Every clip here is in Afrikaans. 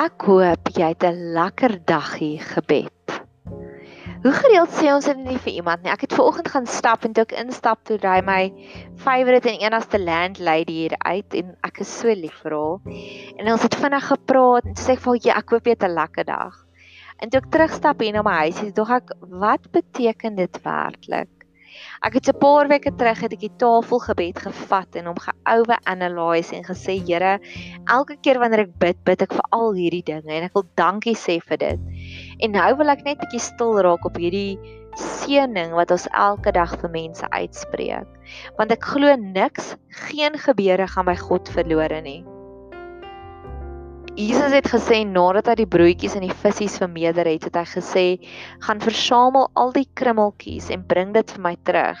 Ek hoop jy het 'n lekker dagie gebed. Hoe gereeld sê ons dit nie vir iemand nie. Ek het ver oggend gaan stap en toe ek instap toe ry my favourite en enigste landlady hier uit en ek is so lief vir haar. En ons het vinnig gepraat en sê vir haar ek hoop jy het 'n lekker dag. En toe ek terugstap hier na my huis, het ek wat beteken dit werklik? Ek het 'n paar weke terug het ek die tafelgebed gevat en hom geouwe analyse en gesê Here, elke keer wanneer ek bid, bid ek vir al hierdie dinge en ek wil dankie sê vir dit. En nou wil ek net 'n bietjie stil raak op hierdie seëning wat ons elke dag vir mense uitspreek. Want ek glo niks, geen gebeure gaan by God verlore nie. Jesus het gesê nadat hy die broodjies en die visse vermeerder het, het hy gesê: "Gaan versamel al die krummeltjies en bring dit vir my terug."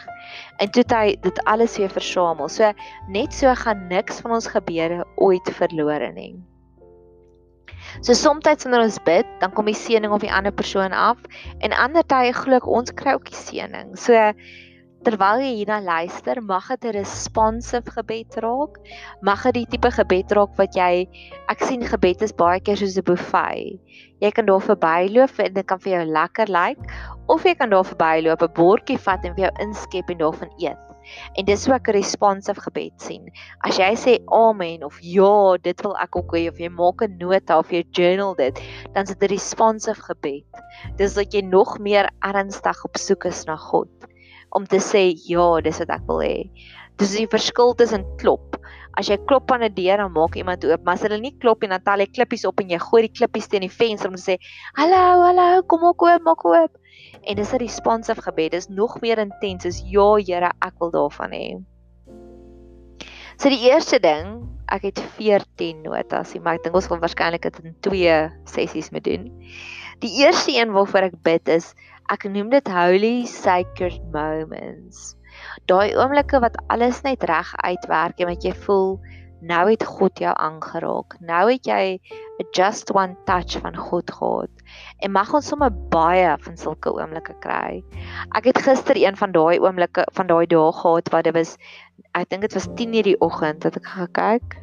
En toe het hy dit alles weer versamel. So net so gaan niks van ons gebeure ooit verlore nie. So soms wanneer ons bid, dan kom die seëning op die ander persoon af en ander tye glo ek ons kry ook die seëning. So terwyl jy hierna luister, mag dit 'n responsive gebed raak. Mag dit die tipe gebed raak wat jy ek sien gebed is baie keer soos 'n buffet. Jy kan daar verbyloop en dit kan vir jou lekker lyk like, of jy kan daar verbyloop, 'n bordjie vat en vir jou inskep en daarvan eet. En dis hoe ek 'n responsive gebed sien. As jy sê amen of ja, dit wil ek ook hê of jy maak 'n nota of jy journal dit, dan is dit 'n responsive gebed. Dis dat jy nog meer ernstig op soek is na God om te sê ja, dis wat ek wil hê. Dis die verskil tussen klop. As jy klop aan 'n deur dan maak iemand oop, maar as hulle nie klop en dan tel jy klippies op en jy gooi die klippies teen die venster om te sê hallo, hallo, kom ook oop, maak oop. En dis 'n responsive gebed. Dis nog meer intens. Is ja, Here, ek wil daarvan hê. So die eerste ding, ek het 14 notas, maar ek dink ons gaan waarskynlik dit in twee sessies moet doen. Die eerste een waarvoor ek bid is ek noem dit holy sacred moments. Daai oomblikke wat alles net reg uitwerk en wat jy voel nou het God jou aangeraak. Nou het jy 'n just one touch van God gehad. En mag ons sommer baie van sulke oomblikke kry. Ek het gister een van daai oomblikke van daai dae gehad wat dit was ek dink dit was 10:00 die oggend dat ek gekyk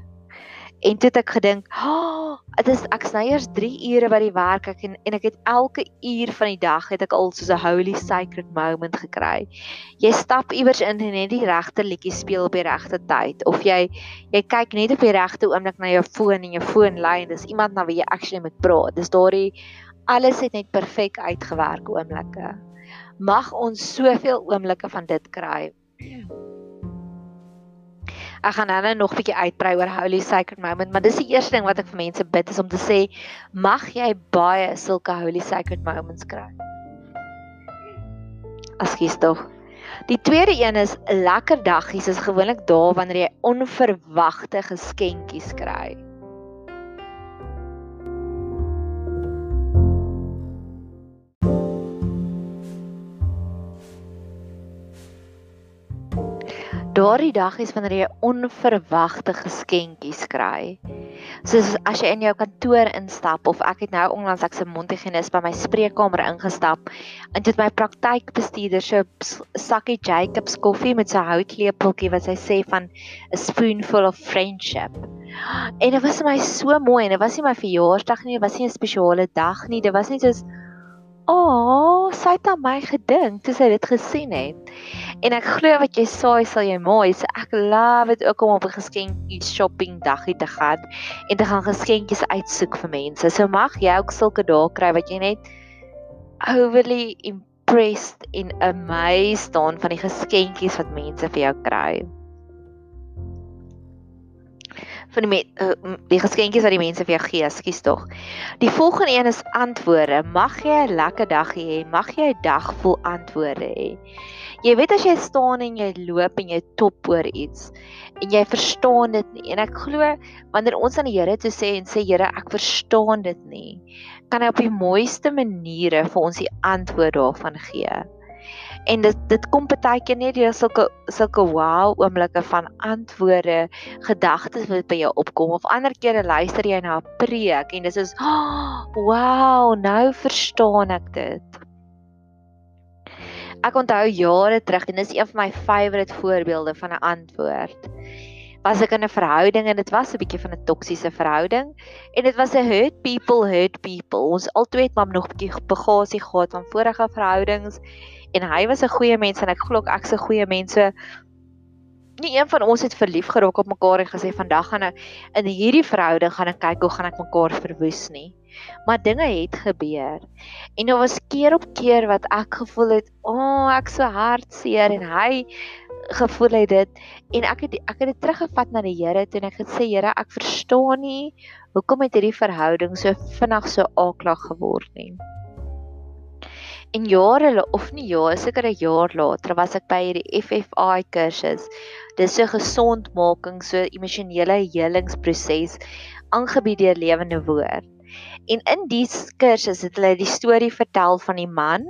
En toe het ek gedink, "Ag, oh, dit is ek sny eers 3 ure by die werk ek en en ek het elke uur van die dag het ek al soos 'n holy sacred moment gekry. Jy stap iewers in en net die regte liedjie speel op die regte tyd of jy jy kyk net op die regte oomblik na jou foon en jou foon lui en dis iemand na wie jy actually moet praat. Dis daardie alles het net perfek uitgewerk oomblikke. Mag ons soveel oomblikke van dit kry. Ek gaan nou nog 'n bietjie uitbrei oor Holy Sacred Moment, maar dis die eerste ding wat ek vir mense bid is om te sê, mag jy baie sulke Holy Sacred Moments kry. Askies tog. Die tweede een is lekker daggies is gewoonlik dae wanneer jy onverwagte geskenkies kry. Daardie dag is wanneer jy onverwagte geskenkies kry. Soos as jy in jou kantoor instap of ek het nou onlangs ek se mondhygiënis by my spreekkamer ingestap en dit my praktykbestuurder so sakkie Jacobs koffie met sy houtlepeltjie wat sy sê van a spoonful of friendship. En dit was vir my so mooi en dit was nie my verjaarsdag nie, dit was nie 'n spesiale dag nie, dit was net soos "Ag, oh, sy het aan my gedink toe sy dit gesien het." En ek glo wat jy saai sal jy maai. So ek love dit ook om op 'n geskenkie shopping daggie te gaan en te gaan geskenkies uitsoek vir mense. So mag jy ook sulke dae kry wat jy net overly impressed en amazed staan van die geskenkies wat mense vir jou kry van die uh, die geskenkies wat die mense vir jou gee, skus tog. Die volgende een is antwoorde. Mag jy 'n lekker dag hê. Mag jy 'n dag vol antwoorde hê. Jy weet as jy staan en jy loop en jy top oor iets en jy verstaan dit nie en ek glo wanneer ons aan die Here toe sê en sê Here ek verstaan dit nie kan hy op die mooiste maniere vir ons die antwoord daarvan gee en dit dit kom baie keer net deur sulke sulke wow oomblikke van antwoorde, gedagtes wat by jou opkom of ander kere luister jy na 'n preek en dis is oh, wow, nou verstaan ek dit. Ek onthou jare terug en dis een van my favourite voorbeelde van 'n antwoord. was ek in 'n verhouding en dit was 'n bietjie van 'n toksiese verhouding en dit was 'n hurt people hurt people. Ons albei het maar nog 'n bietjie bagasie gehad van vorige verhoudings en hy was 'n goeie mens en ek glo ek's 'n goeie mens. So nie een van ons het verlief geraak op mekaar en gesê vandag gaan ek in hierdie verhouding gaan ek kyk hoe gaan ek mekaar verwoes nie. Maar dinge het gebeur. En daar was keer op keer wat ek gevoel het, "O, oh, ek so hartseer" en hy gevoel het dit en ek het ek het dit teruggevat na die Here toe en ek het sê Here ek verstaan nie hoekom het hierdie verhouding so vinnig so aaklag geword nie. En jare of nie ja, seker 'n jaar later was ek by hierdie FFI kursus. Dis so gesondmaking, so emosionele helingsproses aangebied deur Lewende Woord. En in die kursus het hulle die storie vertel van die man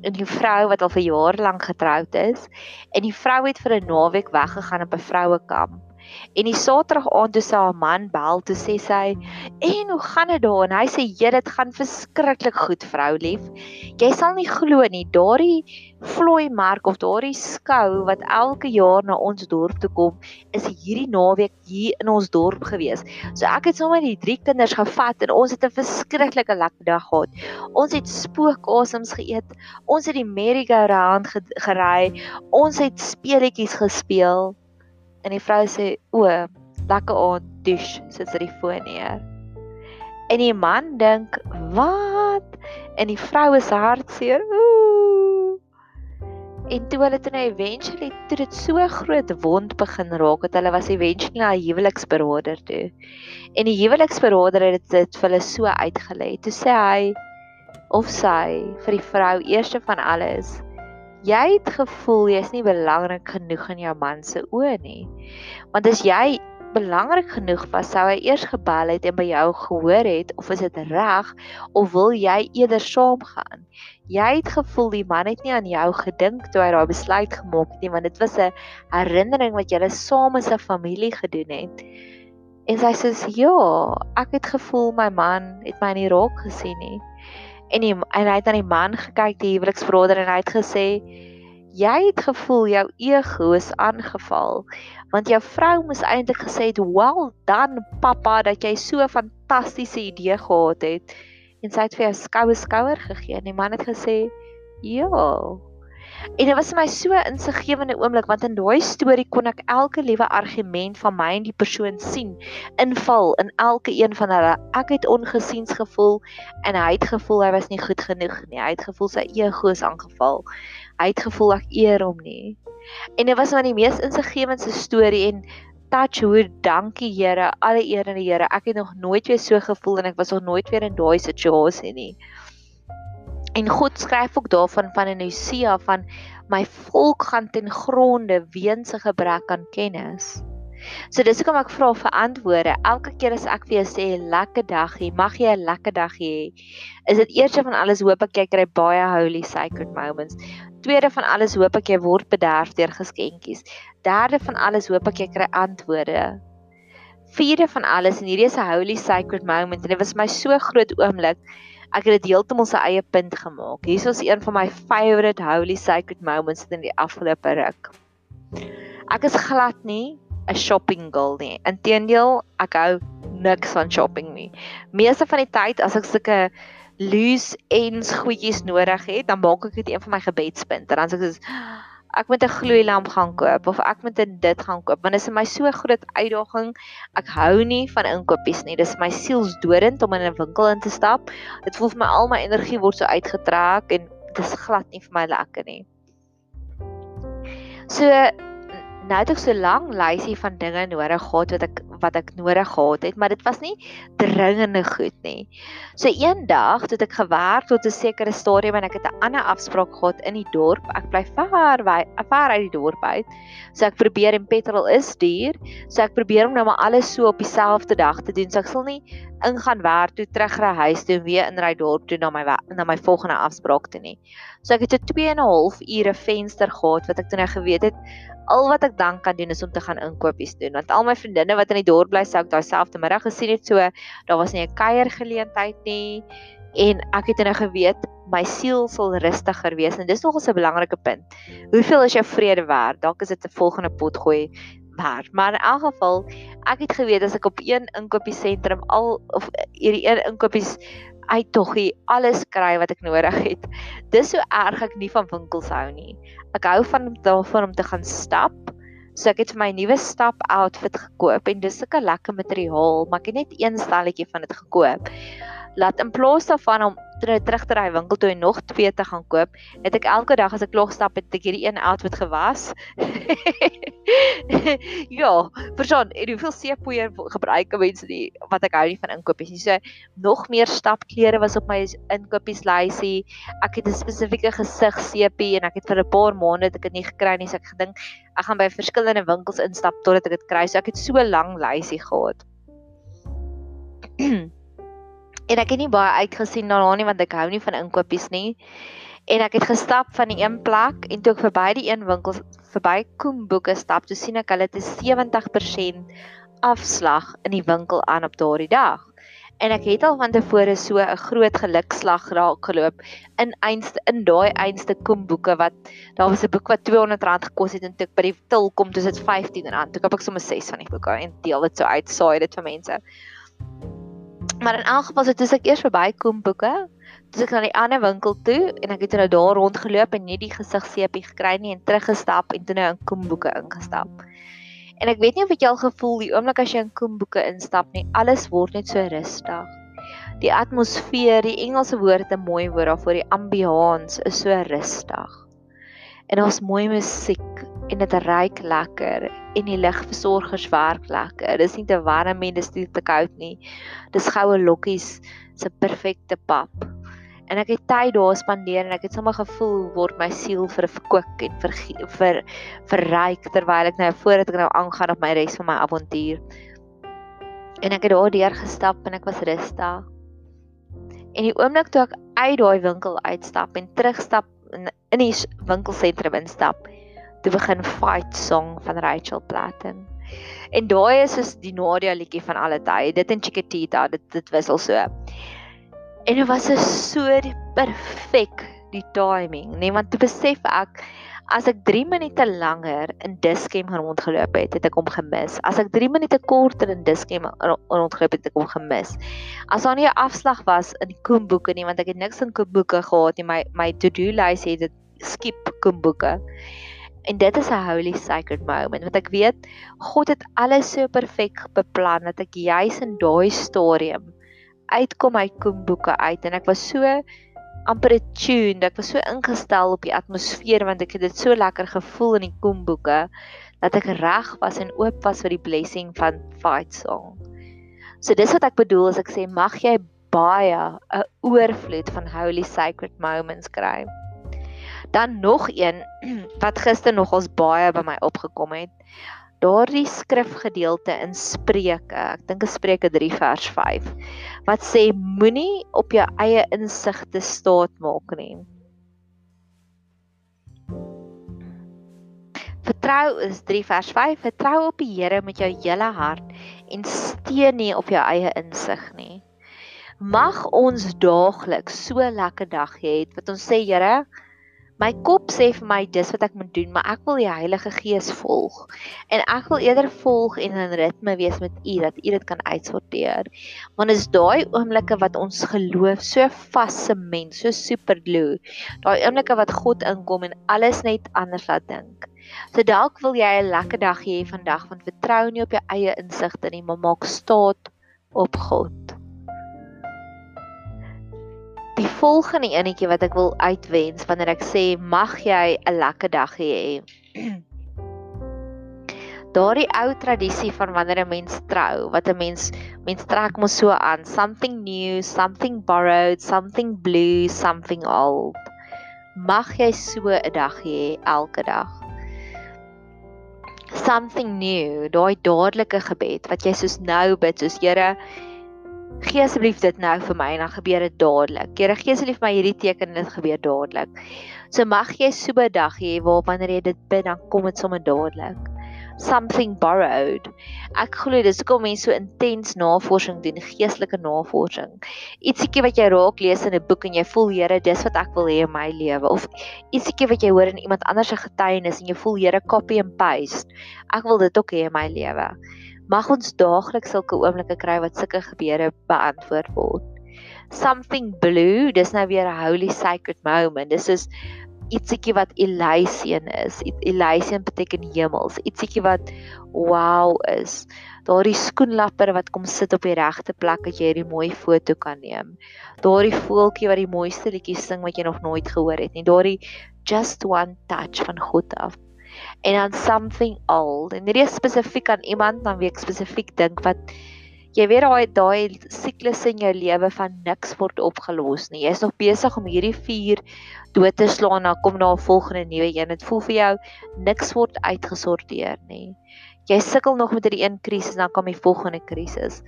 en die vrou wat al vir jare lank getroud is en die vrou het vir 'n naweek weggegaan op 'n vrouekamp. En die Saterdag aand toe sy haar man bel, toe sê sy: "En hoe gaan dit daar?" En hy sê: "Ja, dit gaan verskriklik goed, vrou lief. Jy sal nie glo nie, daardie vlooi merk of daardie skou wat elke jaar na ons dorp toe kom, is hierdie naweek hier in ons dorp gewees. So ek het sommer die drie kinders gevat en ons het 'n verskriklike lekker dag gehad. Ons het spookasems geëet, ons het die merry-go-round gery, ons het speletjies gespeel." En die vrou sê: "O, lekker aand, dish," sit sy die foon neer. En die man dink: "Wat?" En die vrou is hartseer. Ooh. En toe hulle toe nou eventually toe dit so groot wond begin raak dat hulle was eventually na 'n huweliksberader toe. En die huweliksberader het dit vir hulle so uitgelê. Toe sê hy of sy vir die vrou eerste van alles jy het gevoel jy's nie belangrik genoeg in jou man se oë nie. Want as jy belangrik genoeg was, sou hy eers gebel het en by jou gehoor het of is dit reg of wil jy eerder saamgaan? Jy het gevoel die man het nie aan jou gedink toe hy daai besluit gemaak het nie, want dit was 'n herinnering wat julle saam as 'n familie gedoen het. En sy sê: "Ja, ek het gevoel my man het my nie raak gesien nie." En die, en hy het aan die man gekyk die huweliksbroeder en hy het gesê jy het gevoel jou ego is aangeval want jou vrou moes eintlik gesê het well done pappa dat jy so 'n fantastiese idee gehad het en sy het vir jou skoue skouer gegee en die man het gesê ja En dit was vir my so 'n insiggewende oomblik want in daai storie kon ek elke liewe argument van my en die persoon sien inval in elke een van hulle. Ek het ongesiens gevoel en hy het gevoel hy was nie goed genoeg nie. Hy het gevoel sy ego is aangeval. Hy het gevoel ek eer hom nie. En dit was my die mees insiggewende storie en touch hoe dankie Here, alle eer aan die Here. Ek het nog nooit weer so gevoel en ek was nog nooit weer in daai situasie nie. En God skryf ook daarvan van in Hosea van my volk gaan ten gronde weens 'n gebrek aan kennis. So dis hoekom ek vra vir antwoorde. Elke keer as ek vir jou sê lekker dag hê, mag jy 'n lekker dag hê. Is dit eerste van alles hoop ek jy kry baie holy sacred moments. Tweede van alles hoop ek jy word bederf deur geskenkies. Derde van alles hoop ek jy kry antwoorde. Vierde van alles en hierdie is 'n holy sacred moment en dit was my so groot oomblik ek het dit heeltemal sy eie punt gemaak. Hier is een van my favorite holy sacred moments in die afgelope ruk. Ek is glad nie 'n shopping girl nie. Inteendeel, ek hou niks van shopping nie. Meeste van die tyd as ek sulke loose ends goedjies nodig het, dan maak ek dit een van my gebedspunte. Dan sê ek soos ek moet 'n gloeilamp gaan koop of ek moet dit gaan koop want dit is vir my so groot uitdaging. Ek hou nie van inkopies nie. Dis my sielsdodend om in 'n winkel in te stap. Dit voel vir my al my energie word so uitgetrek en dit is glad nie vir my lekker nie. So nou het ek so lank lysie van dinge nodig gehad wat ek wat ek nodig gehad het, maar dit was nie dringende goed nie. So eendag het ek gewerk tot 'n sekere stadium en ek het 'n ander afspraak gehad in die dorp. Ek bly ver by ver uit die dorp uit. So ek probeer en petrol is duur. So ek probeer om nou maar alles so op dieselfde dag te doen. So ek sal nie ingaan werk toe terugry huis toe weer inry dorp toe na my na my volgende afspraak toe nie. So ek het 'n 2 en 'n half ure venster gehad wat ek toe nou geweet het al wat ek dan kan doen is om te gaan inkopies doen want al my vriendinne wat in die dorp bly sou ek daai selfde middag gesien het so daar was nie 'n kuier geleentheid nie en ek het nou geweet my siel sal rustiger wees en dis nogals 'n belangrike punt. Hoeveel is jou vrede werd? Dalk is dit 'n volgende pot gooi werd. Maar in elk geval, ek het geweet as ek op een inkopiesentrum al of hierdie een inkopies uit toggie alles kry wat ek nodig het. Dis so erg ek nie van winkels hou nie. Ek hou van daarvan om te gaan stap. So ek het vir my nuwe stap outfit gekoop en dis 'n lekker materiaal, maar ek het net een stelletjie van dit gekoop laat in plaas daarvan om terug te ry winkel toe en nog twee te gaan koop, het ek elke dag as ek klop stap het ek hierdie een outfit gewas. ja, verstaan, en hoeveel seepoeier gebruik mense nie wat ek hou nie van inkopies nie. So nog meer stapklere was op my inkopieslysie. Ek het 'n spesifieke gesig seepie en ek het vir 'n paar maande dit ek het nie gekry nie, so ek gedink ek gaan by verskillende winkels instap totdat ek dit kry. So ek het so lank lysie gehad. en ek het nie baie uitgesien daarna nie want ek hou nie van inkopies nie. En ek het gestap van die een plek en toe ek verby die een winkel verby Koemboeke stap, toe sien ek hulle het 70% afslag in die winkel aan op daardie dag. En ek het al van tevore so 'n groot gelukslag raak geloop in einste in daai einste Koemboeke wat daar was 'n boek wat R200 gekos het en toe ek by die til kom, dis dit R15. Toe koop ek sommer 6 van die boeke en deel dit so uit, saai dit vir mense. Maar in elk geval het ek eers verby kom boeke. Toe ek na die ander winkel toe en ek het nou daar rondgeloop en net die gesigseepie gekry nie en teruggestap en toe nou in Koemboeke ingestap. En ek weet nie of jy al gevoel die oomblik as jy in Koemboeke instap nie, alles word net so rustig. Die atmosfeer, die Engelse woord het 'n mooi woord daarvoor, die ambiance is so rustig. En daar's mooi musiek en dit ruik lekker en die ligversorgers werk lekker. Dis nie te warm en dis nie te koud nie. Dis goue lokkies se perfekte pap. En ek het tyd daar spandeer en ek het sommer gevoel word my siel vir verkoop en vir vir verryk terwyl ek nou voordat ek nou aangaan op my res van my avontuur. En ek het daar deur gestap en ek was rustig. En die oomblik toe ek uit daai winkel uitstap en terugstap in, in die winkelsentrum instap, toe begin Fight Song van Rachel Platten. En daai is soos die Nadia liedjie van alle tye. Dit en Chiquitita, dit dit wissel so. En dit was so perfek die timing, nee, want toe besef ek as ek 3 minute langer in Diskem rondgeloop het, het ek hom gemis. As ek 3 minute korter in Diskem rondgeloop het, het ek hom gemis. As daar nie 'n afslag was in Koemboeke nie, want ek het niks in Koemboeke gehad nie, my my to-do lys het dit skip Koemboeke. En dit is 'n holy sacred moment want ek weet God het alles so perfek beplan dat ek juis in daai stadium uitkom uit Koemboeke uit en ek was so amper attuned, ek was so ingestel op die atmosfeer want ek het dit so lekker gevoel in die Koemboeke dat ek reg was en oop was vir die blessing van fight song. So dis wat ek bedoel as ek sê mag jy baie 'n oorvloed van holy sacred moments kry. Dan nog een wat gister nog ons baie by my opgekom het. Daardie skrifgedeelte in Spreuke, ek dink dit Spreuke 3 vers 5, wat sê moenie op jou eie insigte staat maak nie. Vertrou is 3 vers 5, vertrou op die Here met jou hele hart en steun nie op jou eie insig nie. Mag ons daagliks so lekker dag hê wat ons sê Here, My kop sê vir my dis wat ek moet doen, maar ek wil die Heilige Gees volg. En ek wil eerder volg en in ritme wees met U dat U dit kan uitsorteer. Want is daai oomblikke wat ons geloof so vas sement, so super glue. Daai oomblikke wat God inkom en alles net anders laat dink. So dalk wil jy 'n lekker dag hê vandag, want vertrou nie op jou eie insigte nie, maar maak staat op God volgende enetjie wat ek wil uitwens wanneer ek sê mag jy 'n lekker dag hê. Daardie ou tradisie van wanneer 'n mens trou, wat 'n mens mens trek mos so aan, something new, something borrowed, something blue, something old. Mag jy so 'n dag hê elke dag. Something new, daai dadelike gebed wat jy soos nou bid, soos Here, gee asseblief dit nou vir my en dan gebeur dit dadelik. Here gee asseblief my hierdie teken en dit gebeur dadelik. So mag jy so 'n dag hê waar wanneer jy dit bid dan kom dit sommer dadelik. something borrowed. Ek glo dis hoekom mense so intens navorsing doen, geestelike navorsing. Ietsiekie wat jy raak lees in 'n boek en jy voel Here, dis wat ek wil hê in my lewe of ietsiekie wat jy hoor in iemand anders se getuienis en jy voel Here, copy and paste. Ek wil dit ook hê in my lewe. Mag ons daagliks sulke oomblikke kry wat sulke gebeure beantwoord word. Something blue, dis nou weer 'n holy sacred moment. Dis is ietsiekie wat Elysian is. Elysian beteken hemels. Ietsiekie wat wow is. Daardie skoenlapper wat kom sit op die regte plek dat jy hierdie mooi foto kan neem. Daardie voeltjie wat die mooiste liedjies sing wat jy nog nooit gehoor het nie. Daardie just one touch van God af. En dan something old. En hierdie is spesifiek aan iemand dan wie ek spesifiek dink wat jy weet daai daai siklus in jou lewe van niks word opgelos nie. Jy's nog besig om hierdie vuur dood te slaan, dan kom daar 'n volgende nuwe een. Dit voel vir jou niks word uitgesorteer nie. Jy sukkel nog met hierdie een krisis, dan kom die volgende krisis.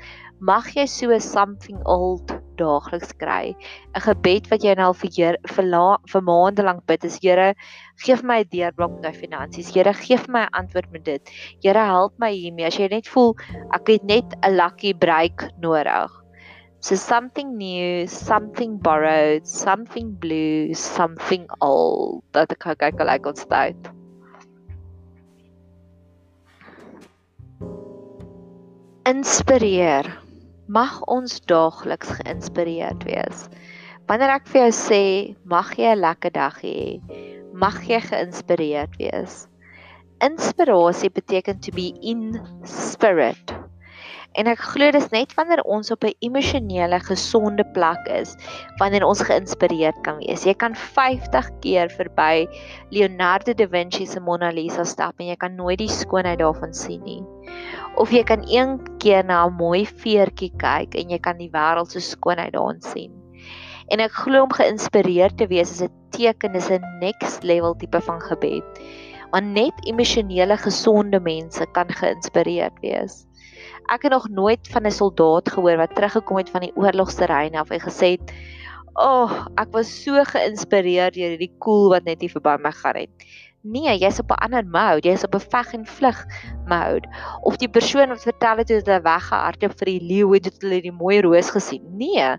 Mag jy so something old daagliks kry. 'n Gebed wat jy nou vir Here vir, vir maande lank bid is Here, gee vir my 'n deurbraak met my finansies. Here, gee vir my 'n antwoord met dit. Here, help my hiermee. As jy net voel ek het net 'n lucky break nodig. So something new, something borrowed, something blue, something old. Dat ek kyk hoe lyk ons tyd. Inspireer. Mag ons daagliks geïnspireerd wees. Wanneer ek vir jou sê, mag jy 'n lekker dag hê, mag jy geïnspireerd wees. Inspirasie beteken to be in spirit. En ek glo dis net wanneer ons op 'n emosionele gesonde plek is, wanneer ons geïnspireerd kan wees. Jy kan 50 keer verby Leonardo da Vinci se Mona Lisa stap en jy kan nooit die skoonheid daarvan sien nie. Of jy kan een keer na 'n mooi veertjie kyk en jy kan die wêreld se skoonheid daarin sien. En ek glo om geïnspireerd te wees is 'n teken, is 'n next level tipe van gebed. Want net emosionele gesonde mense kan geïnspireerd wees. Ek het nog nooit van 'n soldaat gehoor wat teruggekom het van die oorlogsterrein af en gesê het: "Ag, oh, ek was so geïnspireer deur hierdie koel wat net hier verby my gaan het." Nee, jy's op 'n ander mode, jy's op 'n veg en vlug mode. Of die persoon wat vertel het hoe hulle weggehardloop vir die leeu het hulle die mooi roos gesien. Nee,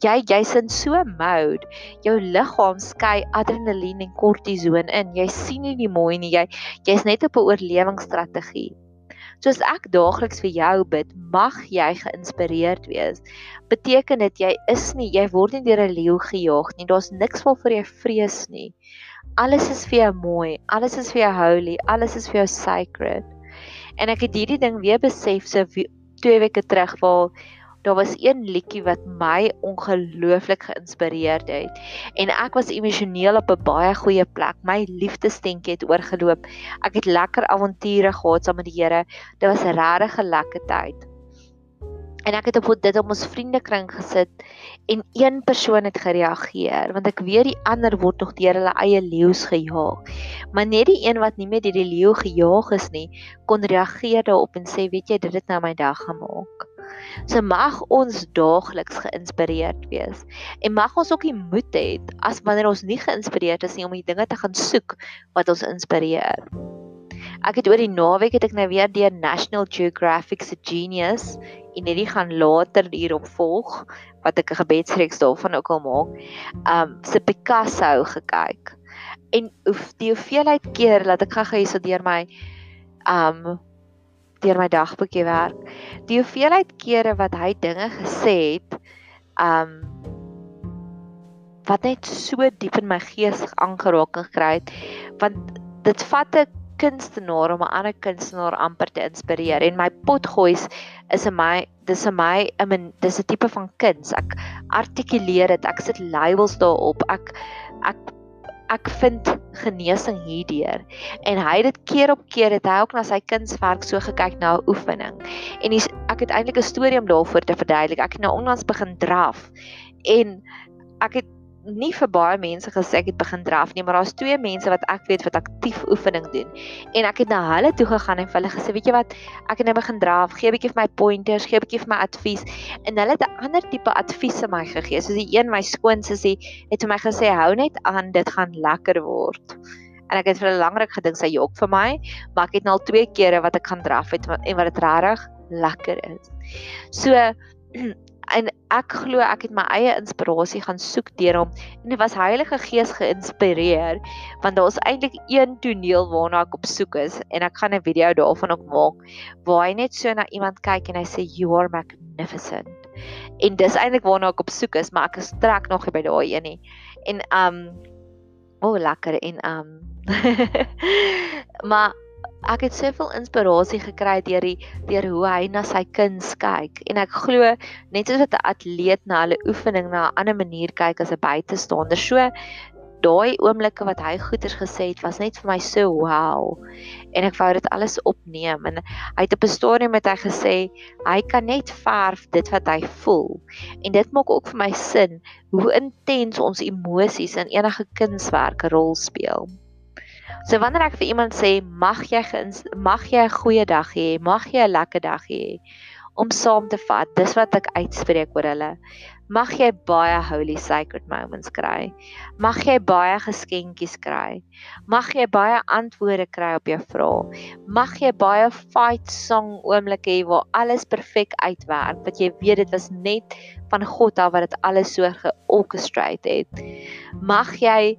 jy jy's in so 'n mode. Jou liggaam skei adrenalien en kortison in. Jy sien nie die mooi nie. Jy jy's net op 'n oorlewingsstrategie. Soos ek daagliks vir jou bid, mag jy geïnspireerd wees. Beteken dit jy is nie, jy word nie deur 'n leeu gejaag nie. Daar's niks waarvoor jy vrees nie. Alles is vir jou mooi, alles is vir jou holy, alles is vir jou sacred. En ek het hierdie ding weer besef so 2 weke terug waar daar was een liedjie wat my ongelooflik geïnspireerd het en ek was emosioneel op 'n baie goeie plek. My liefdesstentjie het oorgeloop. Ek het lekker avonture gehad saam met die Here. Dit was 'n regtig lekker tyd. En ek het op dit op ons vriendekring gesit en een persoon het gereageer want ek weet die ander word nog deur hulle eie leeu's gejaag. Maar net die een wat nie meer deur die leeu gejaag is nie, kon reageer daarop en sê, "Weet jy, dit het nou my dag gemaak." So mag ons daagliks geïnspireerd wees en mag ons ook die moed hê as wanneer ons nie geïnspireerd is nie om die dinge te gaan soek wat ons inspireer. Ek het oor die naweek het ek nou weer deur National Geographic se Genius en hierdie gaan later hierop volg wat ek 'n gebedsreeks daarvan ook al maak. Um se Picasso gekyk. En die hoeveelheid keer dat ek gaga hier so deur my um deur my dagboekie werk. Die hoeveelheid kere wat hy dinge gesê het, um wat net so diep in my gees aangeraak gekry het, want dit vat 'n kunstenaar om 'n ander kunstenaar amper te inspireer en my potgoeis is in my dis in my I mean dis 'n tipe van kuns. Ek artikuleer dit, ek sit labels daarop. Ek ek ek vind genesing hierdeur. En hy het dit keer op keer het hy ook na sy kunswerk so gekyk na 'n oefening. En die, ek het eintlik 'n storie om daarvoor te verduidelik. Ek het nou onlangs begin draf en ek het nie vir baie mense gesê ek het begin draf nie, maar daar's twee mense wat ek weet wat aktief oefening doen. En ek het na hulle toe gegaan en vir hulle gesê, weet jy wat, ek het nou begin draf, gee 'n bietjie vir my pointers, gee 'n bietjie vir my advies. En hulle het 'n ander tipe advies aan my gegee. Soos die een my skoonsussie het vir my gesê, hou net aan, dit gaan lekker word. en ek het vir 'n lang ruk gedink sy jok vir my, maar ek het nou al twee kere wat ek gaan draf het en wat dit regtig lekker is. So en ek glo ek het my eie inspirasie gaan soek deur hom en dit was Heilige Gees geïnspireer want daar is eintlik een toneel waarna ek op soek is en ek gaan 'n video daarvan ook maak waar hy net so na iemand kyk en hy sê you are magnificent. En dis eintlik waarna ek op soek is maar ek is trek nog by daai een nie. En um o oh, lekker en um maar ek het soveel inspirasie gekry deur die deur hoe hy na sy kuns kyk. En ek glo net soos 'n atleet na hulle oefening na 'n ander manier kyk as 'n buitestander. So daai oomblikke wat hy goeters gesê het was net vir my so wow. En ek wou dit alles opneem. En hy het op 'n stadium met hy gesê hy kan net verf dit wat hy voel. En dit maak ook vir my sin hoe intens ons emosies in enige kunswerk 'n rol speel. So wanneer ek vir iemand sê mag jy mag jy 'n goeie dag hê, mag jy 'n lekker dag hê om saam te vat, dis wat ek uitspreek oor hulle. Mag jy baie holy sacred moments kry. Mag jy baie geskenkies kry. Mag jy baie antwoorde kry op jou vrae. Mag jy baie fight song oomblikke hê waar alles perfek uitwerk, wat jy weet dit was net van God af wat dit alles so georchestrate het. Mag jy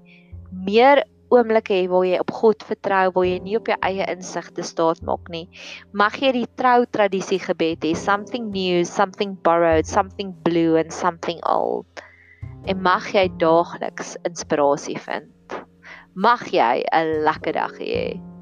meer oomblikke hê waar jy op God vertrou, waar jy nie op jou eie insigte staat maak nie. Mag jy die trou tradisie gebed hê, something new, something borrowed, something blue and something old. En mag jy daagliks inspirasie vind. Mag jy 'n lekker dag hê.